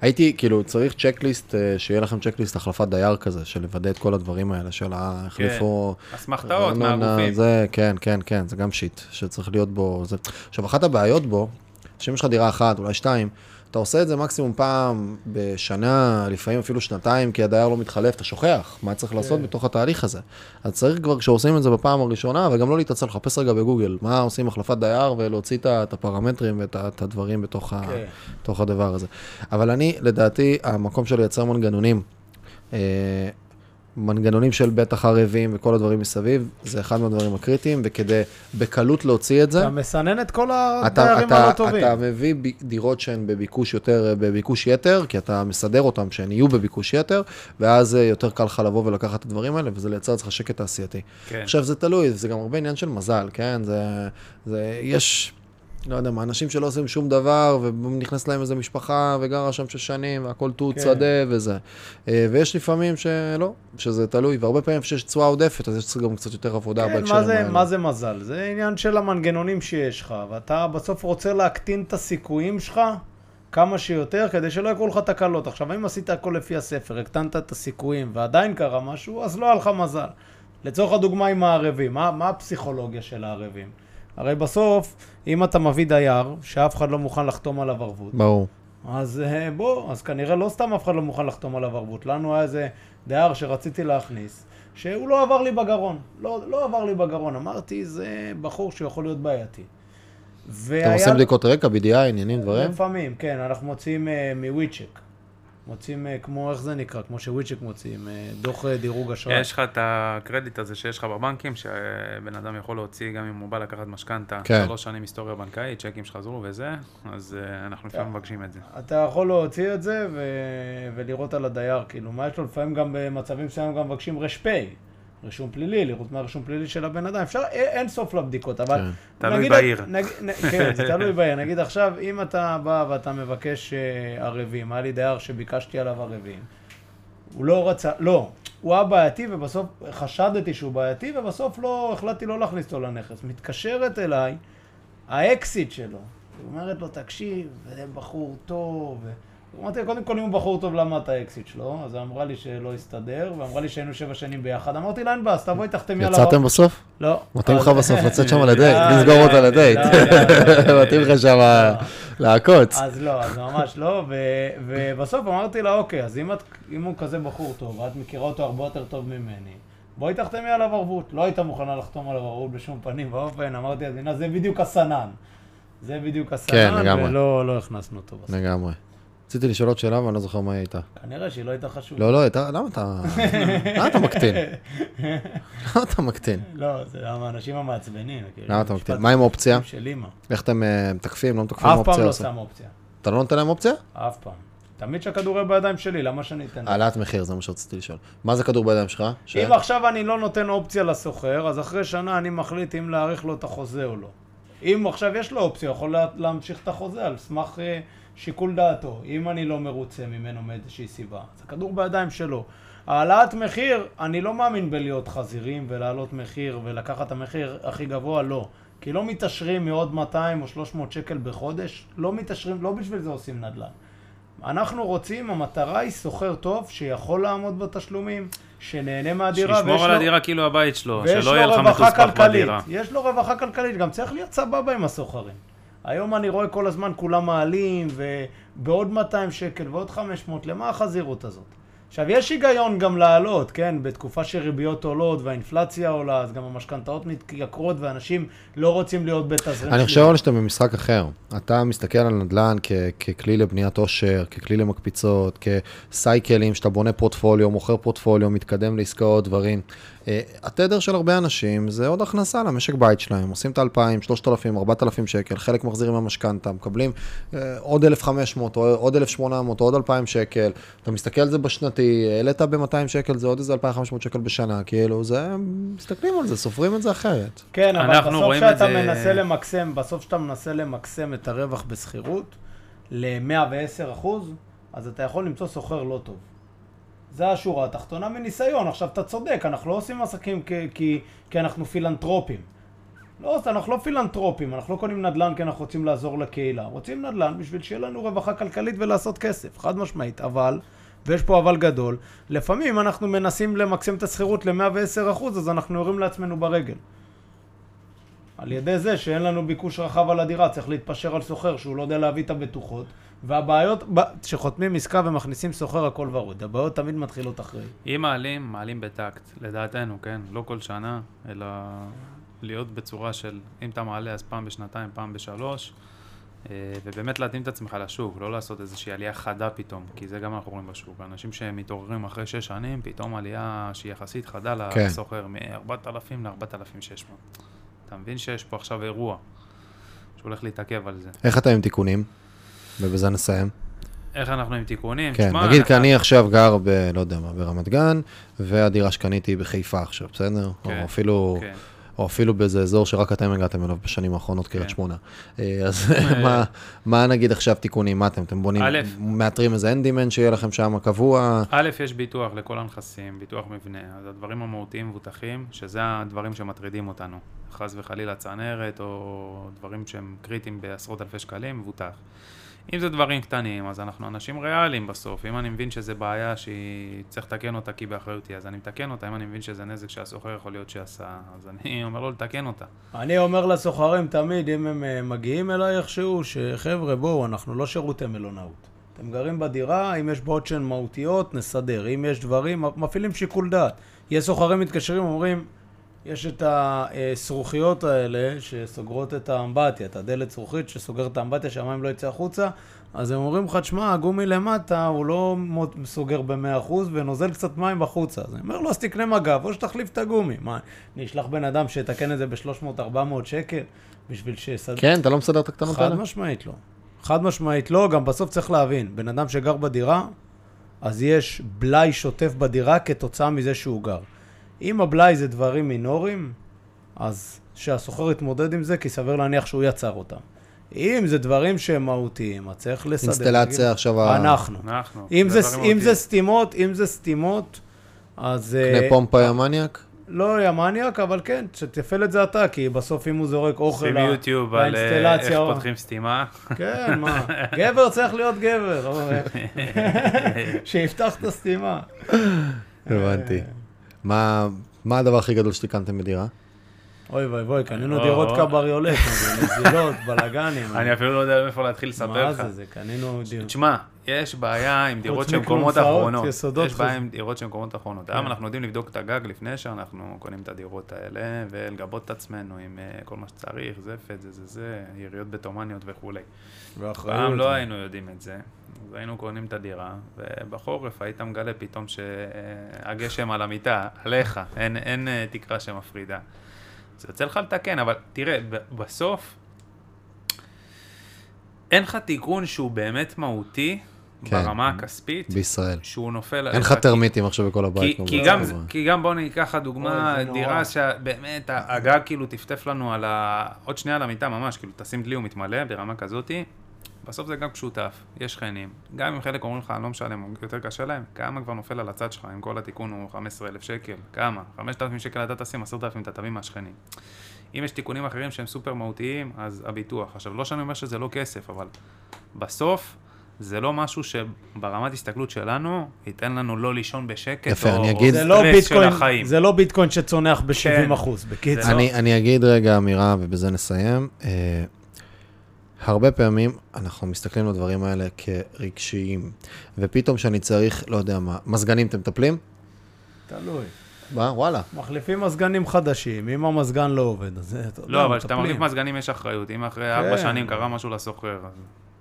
הייתי, כאילו, צריך צ'קליסט, אה, שיהיה לכם צ'קליסט החלפת דייר כזה, של לוודא את כל הדברים האלה, של החליפו... כן, אסמכתאות מהגופים. זה, כן, כן, כן, זה גם שיט, שצריך להיות בו... זה... עכשיו, אחת הבעיות בו, שאם יש לך דירה אחת, אולי שתיים, אתה עושה את זה מקסימום פעם בשנה, לפעמים אפילו שנתיים, כי הדייר לא מתחלף, אתה שוכח מה צריך לעשות כן. בתוך התהליך הזה. אז צריך כבר, כשעושים את זה בפעם הראשונה, וגם לא להתעצל, לחפש רגע בגוגל, מה עושים החלפת דייר, ולהוציא את הפרמטרים ואת הדברים בתוך, ה, כן. בתוך הדבר הזה. אבל אני, לדעתי, המקום של לייצר מנגנונים, אה, מנגנונים של בטח ערבים וכל הדברים מסביב, זה אחד מהדברים הקריטיים, וכדי בקלות להוציא את זה... אתה מסנן את כל הדיירים הלא טובים. אתה מביא דירות שהן בביקוש יותר, בביקוש יתר, כי אתה מסדר אותן שהן יהיו בביקוש יתר, ואז יותר קל לך לבוא ולקחת את הדברים האלה, וזה לייצר אצלך שקט תעשייתי. כן. עכשיו, זה תלוי, זה גם הרבה עניין של מזל, כן? זה, זה, יש... לא יודע מה, אנשים שלא עושים שום דבר, ונכנס להם איזה משפחה, וגרה שם שש שנים, והכל תות כן. שדה וזה. אה, ויש לפעמים שלא, שזה תלוי, והרבה פעמים שיש תשואה עודפת, אז יש גם קצת יותר עבודה כן, בהקשרים האלה. מה זה מזל? זה עניין של המנגנונים שיש לך, ואתה בסוף רוצה להקטין את הסיכויים שלך כמה שיותר, כדי שלא יקרו לך תקלות. עכשיו, אם עשית הכל לפי הספר, הקטנת את הסיכויים, ועדיין קרה משהו, אז לא היה לך מזל. לצורך הדוגמה עם הערבים, מה, מה הפסיכולוגיה של הערבים? הרי בסוף, אם אתה מביא דייר, שאף אחד לא מוכן לחתום עליו ערבות. ברור. אז אה, בוא, אז כנראה לא סתם אף אחד לא מוכן לחתום עליו ערבות. לנו היה איזה דייר שרציתי להכניס, שהוא לא עבר לי בגרון. לא, לא עבר לי בגרון. אמרתי, זה בחור שיכול להיות בעייתי. אתם עושים בדיקות רקע, BDI, עניינים, דברים? לפעמים, כן, אנחנו מוצאים uh, מוויצ'ק. מוצאים אה, כמו, איך זה נקרא? כמו שוויצ'ק מוציאים, אה, דוח אה, דירוג אשראי. יש לך את הקרדיט הזה שיש לך בבנקים, שבן אדם יכול להוציא גם אם הוא בא לקחת משכנתה, כן. שלוש שנים היסטוריה בנקאית, צ'קים שחזרו וזה, אז אנחנו לפעמים מבקשים את זה. אתה יכול להוציא את זה ו... ולראות על הדייר, כאילו, מה יש לו לפעמים גם במצבים מסוימים גם מבקשים ר"פ. רישום פלילי, לראות מה הרישום פלילי של הבן אדם. אפשר, אין סוף לבדיקות, אבל... כן. תלוי בעיר. נג, כן, זה תלוי בעיר. נגיד עכשיו, אם אתה בא ואתה מבקש uh, ערבים, היה לי דייר שביקשתי עליו ערבים, הוא לא רצה, לא, הוא היה בעייתי ובסוף חשדתי שהוא בעייתי ובסוף לא, החלטתי לא להכניס אותו לנכס. מתקשרת אליי האקסית שלו, היא אומרת לו, תקשיב, זה בחור טוב. ו... אמרתי, קודם כל, אם הוא בחור טוב, למה אתה האקסית שלו? אז היא אמרה לי שלא הסתדר, ואמרה לי שהיינו שבע שנים ביחד. אמרתי לה, אין בעיה, אז תבואי, תחתמי עליו. יצאתם בסוף? לא. מתאים לך בסוף לצאת שם לדייט, לסגור אותה לדייט. מתאים לך שם לעקוץ. אז לא, אז ממש לא, ובסוף אמרתי לה, אוקיי, אז אם הוא כזה בחור טוב, ואת מכירה אותו הרבה יותר טוב ממני, בואי תחתמי עליו ערבות. לא הייתה מוכנה לחתום עליו ערבות בשום פנים ואופן, אמרתי, זה בדיוק הסנן. זה בדיוק הסנן, כן, ולא לא הכנסנו אותו בסוף. לגמרי. רציתי לשאול עוד שאלה, ואני לא זוכר מה היא הייתה. כנראה שהיא לא הייתה חשובה. לא, לא, הייתה, למה אתה... למה אתה מקטין? למה אתה מקטין? לא, זה למה האנשים המעצבנים. כאילו, למה אתה מקטין? מה עם אופציה? של אימא. איך אתם אה, מתקפים, לא מתקפים אופציה? אף פעם לא שם אופציה. אתה לא נותן להם אופציה? אף פעם. תמיד שהכדור יהיה בידיים שלי, למה שאני אתן? העלאת מחיר, זה מה שרציתי לשאול. מה זה כדור בידיים שלך? אם עכשיו אני לא נותן אופציה לסוחר, אז אחרי שנה אני מחליט אם להאריך לו את החוזה או לא. אם עכשיו יש לו אופציה, הוא יכול להמשיך את החוזה על סמך אה, שיקול דעתו. אם אני לא מרוצה ממנו מאיזושהי סיבה, אז הכדור בידיים שלו. העלאת מחיר, אני לא מאמין בלהיות חזירים ולהעלות מחיר ולקחת את המחיר הכי גבוה, לא. כי לא מתעשרים מעוד 200 או 300 שקל בחודש, לא מתעשרים, לא בשביל זה עושים נדל"ן. אנחנו רוצים, המטרה היא סוחר טוב שיכול לעמוד בתשלומים, שנהנה מהדירה. שישמור על הדירה כאילו הבית שלו, שלא יהיה לך מתוסבך בדירה. יש לו רווחה כלכלית, גם צריך להיות סבבה עם הסוחרים. היום אני רואה כל הזמן כולם מעלים, ובעוד 200 שקל ועוד 500, למה החזירות הזאת? עכשיו, יש היגיון גם לעלות, כן? בתקופה שריביות עולות והאינפלציה עולה, אז גם המשכנתאות מתייקרות ואנשים לא רוצים להיות בתזרים אני חושב שאתה במשחק אחר. אתה מסתכל על נדל"ן כ- ככלי לבניית עושר, ככלי למקפיצות, כסייקלים, שאתה בונה פורטפוליו, מוכר פורטפוליו, מתקדם לעסקאות, דברים. אה, התדר של הרבה אנשים זה עוד הכנסה למשק בית שלהם, עושים את ה-2,000, 3,000, 4,000 שקל, חלק מחזירים מהמשכנתה, מקבלים אה, עוד 1,500, או עוד 1,800, או עוד 2,000 שקל, אתה מסתכל על זה בשנתי, העלית ב-200 שקל, זה עוד איזה 2,500 שקל בשנה, כאילו, זה, מסתכלים על זה, סופרים את זה אחרת. כן, אבל בסוף שאתה זה... מנסה למקסם, בסוף שאתה מנסה למקסם את הרווח בשכירות ל-110 אחוז, אז אתה יכול למצוא סוחר לא טוב. זה השורה התחתונה מניסיון. עכשיו, אתה צודק, אנחנו לא עושים עסקים כי, כי, כי אנחנו פילנטרופים. לא, אנחנו לא פילנטרופים, אנחנו לא קונים נדל"ן כי אנחנו רוצים לעזור לקהילה. רוצים נדל"ן בשביל שיהיה לנו רווחה כלכלית ולעשות כסף, חד משמעית. אבל, ויש פה אבל גדול, לפעמים אנחנו מנסים למקסם את השכירות ל-110%, אז אנחנו יורים לעצמנו ברגל. על ידי זה שאין לנו ביקוש רחב על הדירה, צריך להתפשר על סוחר שהוא לא יודע להביא את הבטוחות, והבעיות, כשחותמים עסקה ומכניסים סוחר הכל ורוד, הבעיות תמיד מתחילות אחרי. אם מעלים, מעלים בטקט, לדעתנו, כן? לא כל שנה, אלא להיות בצורה של, אם אתה מעלה אז פעם בשנתיים, פעם בשלוש, אה, ובאמת להתאים את עצמך לשוק, לא לעשות איזושהי עלייה חדה פתאום, כי זה גם אנחנו רואים בשוק. אנשים שמתעוררים אחרי שש שנים, פתאום עלייה שהיא יחסית חדה כן. לסוחר, מ-4,000 ל-4,600. אתה מבין שיש פה עכשיו אירוע שהולך להתעכב על זה. איך אתה עם תיקונים? ובזה נסיים. איך אנחנו עם תיקונים? כן, שמה, נגיד, כי אני עכשיו גר ב... לא יודע מה, ברמת גן, והדירה שקניתי היא בחיפה עכשיו, בסדר? כן, או אפילו... כן. או אפילו באיזה אזור שרק אתם הגעתם אליו בשנים האחרונות, קריית כן. שמונה. אה, אז מה, מה נגיד עכשיו תיקונים? מה אתם? אתם בונים, מאתרים איזה אנדימן שיהיה לכם שם קבוע? א', יש ביטוח לכל הנכסים, ביטוח מבנה. אז הדברים המהותיים מבוטחים, שזה הדברים שמטרידים אותנו. חס וחלילה צנרת, או דברים שהם קריטיים בעשרות אלפי שקלים, מבוטח. אם זה דברים קטנים, אז אנחנו אנשים ריאליים בסוף. אם אני מבין שזה בעיה שהיא צריך לתקן אותה כי באחריותי, אז אני מתקן אותה. אם אני מבין שזה נזק שהסוחר יכול להיות שעשה, אז אני אומר לו לתקן אותה. אני אומר לסוחרים תמיד, אם הם אה, מגיעים אליי איכשהו, שחבר'ה, בואו, אנחנו לא שירותי מלונאות. אתם גרים בדירה, אם יש בעיות שהן מהותיות, נסדר. אם יש דברים, מפעילים שיקול דעת. יש סוחרים מתקשרים, אומרים, יש את הזרוחיות האלה שסוגרות את האמבטיה, את הדלת זרוחית שסוגרת את האמבטיה שהמים לא יצא החוצה, אז הם אומרים לך, תשמע, הגומי למטה הוא לא סוגר ב-100% ונוזל קצת מים בחוצה. אז אני אומר לו, אז תקנה מגב או שתחליף את הגומי. מה, אני אשלח בן אדם שיתקן את זה ב-300-400 שקל בשביל שיסדר... כן, אתה לא מסדר את הקטנות האלה? חד משמעית לא. חד משמעית לא, גם בסוף צריך להבין, בן אדם שגר בדירה, אז יש בלאי שוטף בדירה כתוצאה מזה שהוא גר. אם הבלאי זה דברים מינוריים, אז שהסוחר יתמודד עם זה, כי סביר להניח שהוא יצר אותם. אם זה דברים שהם מהותיים, אז צריך לסדר. אינסטלציה עכשיו... אנחנו. אנחנו. אם זה, אם זה סתימות, אם זה סתימות, אז... קנה אה, פומפה יא מניאק? לא יא מניאק, אבל כן, שתפעל את זה אתה, כי בסוף אם הוא זורק אוכל לאינסטלציה... שים יוטיוב על אה, איך פותחים סתימה. כן, מה, גבר צריך להיות גבר, שיפתח את הסתימה. הבנתי. מה הדבר הכי גדול שתיקנתם בדירה? אוי ואי ואי, קנינו דירות קבריולט, נזילות, בלאגנים. אני אפילו לא יודע איפה להתחיל לספר לך. מה זה, זה קנינו דירות. תשמע, יש בעיה עם דירות שהן קומות אחרונות. יש בעיה עם דירות שהן קומות אחרונות. היום אנחנו יודעים לבדוק את הגג לפני שאנחנו קונים את הדירות האלה, ולגבות את עצמנו עם אה, כל מה שצריך, זפת, זה זה זה, יריות בטומניות וכולי. פעם לא היינו יודעים את זה. אז היינו קונים את הדירה, ובחורף היית מגלה פתאום שהגשם על המיטה, עליך, אין, אין אה, תקרה שמפרידה. זה יוצא לך לתקן, אבל תראה, בסוף, אין לך תיקון שהוא באמת מהותי כן, ברמה הכספית. בישראל. שהוא נופל... אין לך טרמיטים עכשיו בכל הבית. כי, כי, גם, כי גם בוא ניקח דוגמה, דירה שבאמת הגג כאילו טפטף לנו על ה... עוד שנייה על המיטה ממש, כאילו תשים דלי ומתמלא ברמה כזאתי. בסוף זה גם שותף, יש שכנים. גם אם חלק אומרים לך, אני לא משלם, יותר קשה להם, כמה כבר נופל על הצד שלך, אם כל התיקון הוא 15,000 שקל, כמה? 5,000 שקל אתה תשים, 10,000 אתה תביא מהשכנים. אם יש תיקונים אחרים שהם סופר מהותיים, אז הביטוח. עכשיו, לא שאני אומר שזה לא כסף, אבל בסוף, זה לא משהו שברמת הסתכלות שלנו, ייתן לנו לא לישון בשקט, יפה, או, אני אגיד... זה לא ביטקוין, של החיים. זה לא ביטקוין שצונח ב-70 כן, אחוז, בקיצור. אני, לא... אני אגיד רגע אמירה, ובזה נסיים. אה, הרבה פעמים אנחנו מסתכלים על הדברים האלה כרגשיים, ופתאום שאני צריך, לא יודע מה, מזגנים אתם מטפלים? תלוי. מה? וואלה. מחליפים מזגנים חדשים, אם המזגן לא עובד, אז יודע, לא, אבל כשאתה מחליף מזגנים יש אחריות, אם אחרי ארבע כן. שנים קרה משהו לסוחר, אז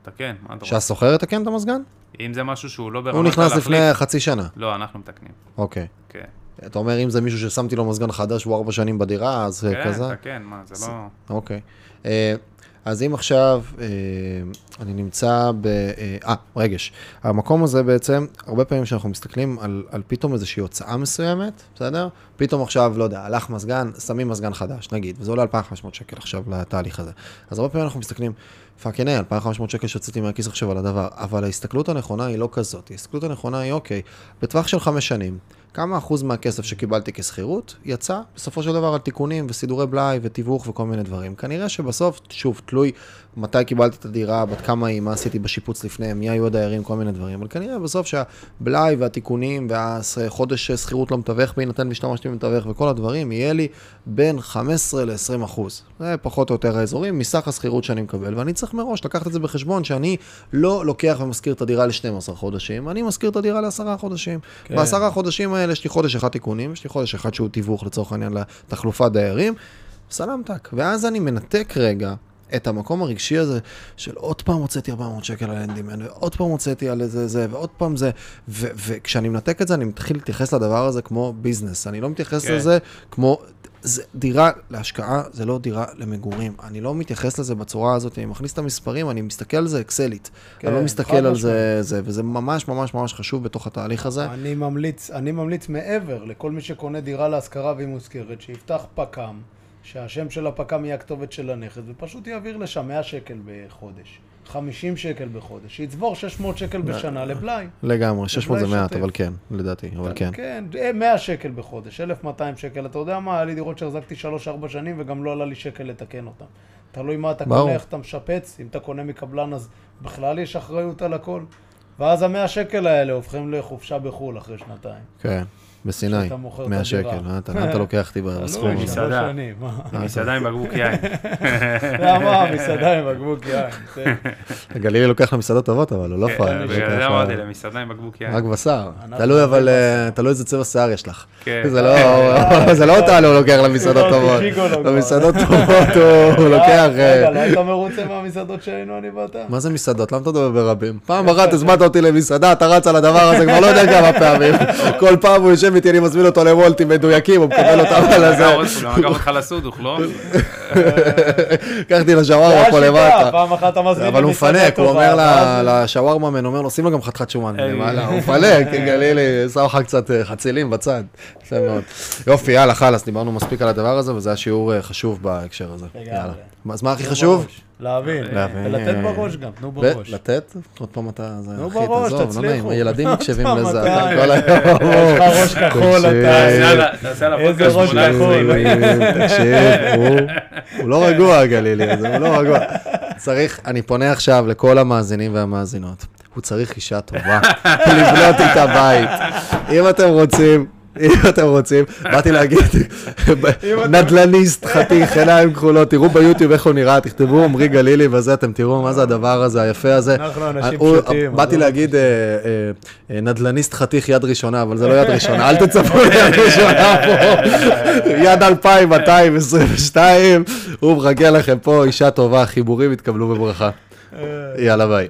תקן, מה אתה רוצה? שהסוחר יתקן את המזגן? אם זה משהו שהוא לא ברמת הוא נכנס לפני חצי שנה. לא, אנחנו מתקנים. אוקיי. כן. אתה אומר, אם זה מישהו ששמתי לו מזגן חדש והוא ארבע שנים בדירה, אז כן, כזה? כן, תקן, מה, זה לא... אוקיי. אז אם עכשיו אה, אני נמצא ב... אה, אה, רגש. המקום הזה בעצם, הרבה פעמים כשאנחנו מסתכלים על, על פתאום איזושהי הוצאה מסוימת, בסדר? פתאום עכשיו, לא יודע, הלך מזגן, שמים מזגן חדש, נגיד, וזה עולה 2,500 שקל עכשיו לתהליך הזה. אז הרבה פעמים אנחנו מסתכלים, fucking 2,500 שקל שהוצאתי מהכיס עכשיו על הדבר, אבל ההסתכלות הנכונה היא לא כזאת. ההסתכלות הנכונה היא, אוקיי, בטווח של חמש שנים, כמה אחוז מהכסף שקיבלתי כשכירות יצא בסופו של דבר על תיקונים וסידורי בלאי ותיווך וכל מיני דברים. כנראה שבסוף, שוב, תלוי מתי קיבלתי את הדירה, בת כמה היא, מה עשיתי בשיפוץ לפניהם, מי היו הדיירים, כל מיני דברים. אבל כנראה בסוף שהבלאי והתיקונים והחודש שכירות לא מתווך בהינתן והשתמשתי במתווך וכל הדברים, יהיה לי בין 15 ל-20 אחוז. זה פחות או יותר האזורים מסך השכירות שאני מקבל, ואני צריך מראש לקחת את זה בחשבון שאני לא לוקח ומשכיר את הדירה ל-12 חודשים, אני משכיר את הדירה ל-10 חודשים. כן. בעשרה חודשים האלה יש לי חודש אחד תיקונים, יש לי חודש אחד שהוא תיווך לצורך העניין לתחלופת דיירים, סלמתק. ואז אני מנתק רגע את המקום הרגשי הזה של עוד פעם הוצאתי 400 שקל על אנדימן, ועוד פעם הוצאתי על איזה זה, ועוד פעם זה, וכשאני מנתק את זה, אני מתחיל להתייחס לדבר הזה כמו ביזנס. אני לא מתייחס כן. לזה כמו זה דירה להשקעה, זה לא דירה למגורים. אני לא מתייחס לזה בצורה הזאת, אני מכניס את המספרים, אני מסתכל על זה אקסלית. כן, אני לא מסתכל על זה, זה, וזה ממש ממש ממש חשוב בתוך התהליך הזה. אני ממליץ, אני ממליץ מעבר לכל מי שקונה דירה להשכרה והיא מוזכרת, שיפתח פק"ם, שהשם של הפק"ם יהיה הכתובת של הנכס, ופשוט יעביר לשם 100 שקל בחודש. 50 שקל בחודש, שיצבור 600 שקל בשנה לבלאי. לגמרי, 600 זה מעט, אבל כן, לדעתי, אבל כן. כן, 100 אה, שקל בחודש, 1,200 שקל, אתה יודע מה, היה לי דירות שהחזקתי 3-4 שנים וגם לא עלה לי שקל לתקן אותן. תלוי מה אתה קונה, איך אתה משפץ, אם אתה קונה מקבלן אז בכלל יש אחריות על הכל. ואז המאה שקל האלה הופכים לחופשה בחו"ל אחרי שנתיים. כן. בסיני, 100 שקל, מה אתה לוקח אותי בסכום הזה? מסעדה, מסעדה עם בקבוק יין. למה? מסעדה עם בקבוק יין. גלילי לוקח למסעדות טובות, אבל הוא לא כן, פראייר. בגלל זה אמרתי, למסעדה עם בקבוק יין. רק בשר. תלוי אבל, אה, תלוי איזה צבע שיער יש לך. כן. זה לא אותנו הוא לוקח למסעדות טובות. למסעדות טובות הוא לוקח... רגע, לא היית מרוצה מהמסעדות שהיינו אני ואתה? מה זה מסעדות? למה אתה מדבר ברבים? פעם אחת הזמנת אותי למסעדה, אתה רץ על הדבר הזה כבר לא יודע כמה פעמים. כל פעם הוא יושב איתי, אני מזמין אותו לוולטים מדויקים, הוא מקבל אותם על הזה. הוא גם לקח אותך לסודוך, לא? לקחתי לשווארמה פה למטה. פעם אחת אתה מזמין אבל הוא מפנק, הוא אומר לשווארמה, אומר לו, שים לו גם חתיכת שומן למעלה, הוא מפנק, גלילי, שם לך קצת אה, חצילים בצד. יופי, יאללה, חלאס, דיברנו מספיק על הדבר הזה, וזה היה שיעור אה, חשוב בהקשר הזה. יאללה. אז מה הכי חשוב? להבין, ולתת בראש גם, תנו בראש. לתת? עוד פעם אתה, תנו בראש, תצליחו. הילדים מקשיבים לזה, אתה כל היום. יש לך ראש כחול, אתה... תעשה איזה ראש כחול. תקשיב, הוא לא רגוע, גלילי, הוא לא רגוע. צריך, אני פונה עכשיו לכל המאזינים והמאזינות. הוא צריך אישה טובה, לבנות איתה בית. אם אתם רוצים, אם אתם רוצים, באתי להגיד, נדלניסט חתיך, עיניים כחולות, תראו ביוטיוב איך הוא נראה, תכתבו עמרי גלילי וזה, אתם תראו מה זה הדבר הזה, היפה הזה. אנחנו אנשים פשוטים. באתי להגיד נדלניסט חתיך יד ראשונה, אבל זה לא יד ראשונה, אל תצפו ליד ראשונה פה. יד 2222, הוא מחכה לכם פה, אישה טובה, חיבורים יתקבלו בברכה. יאללה ביי.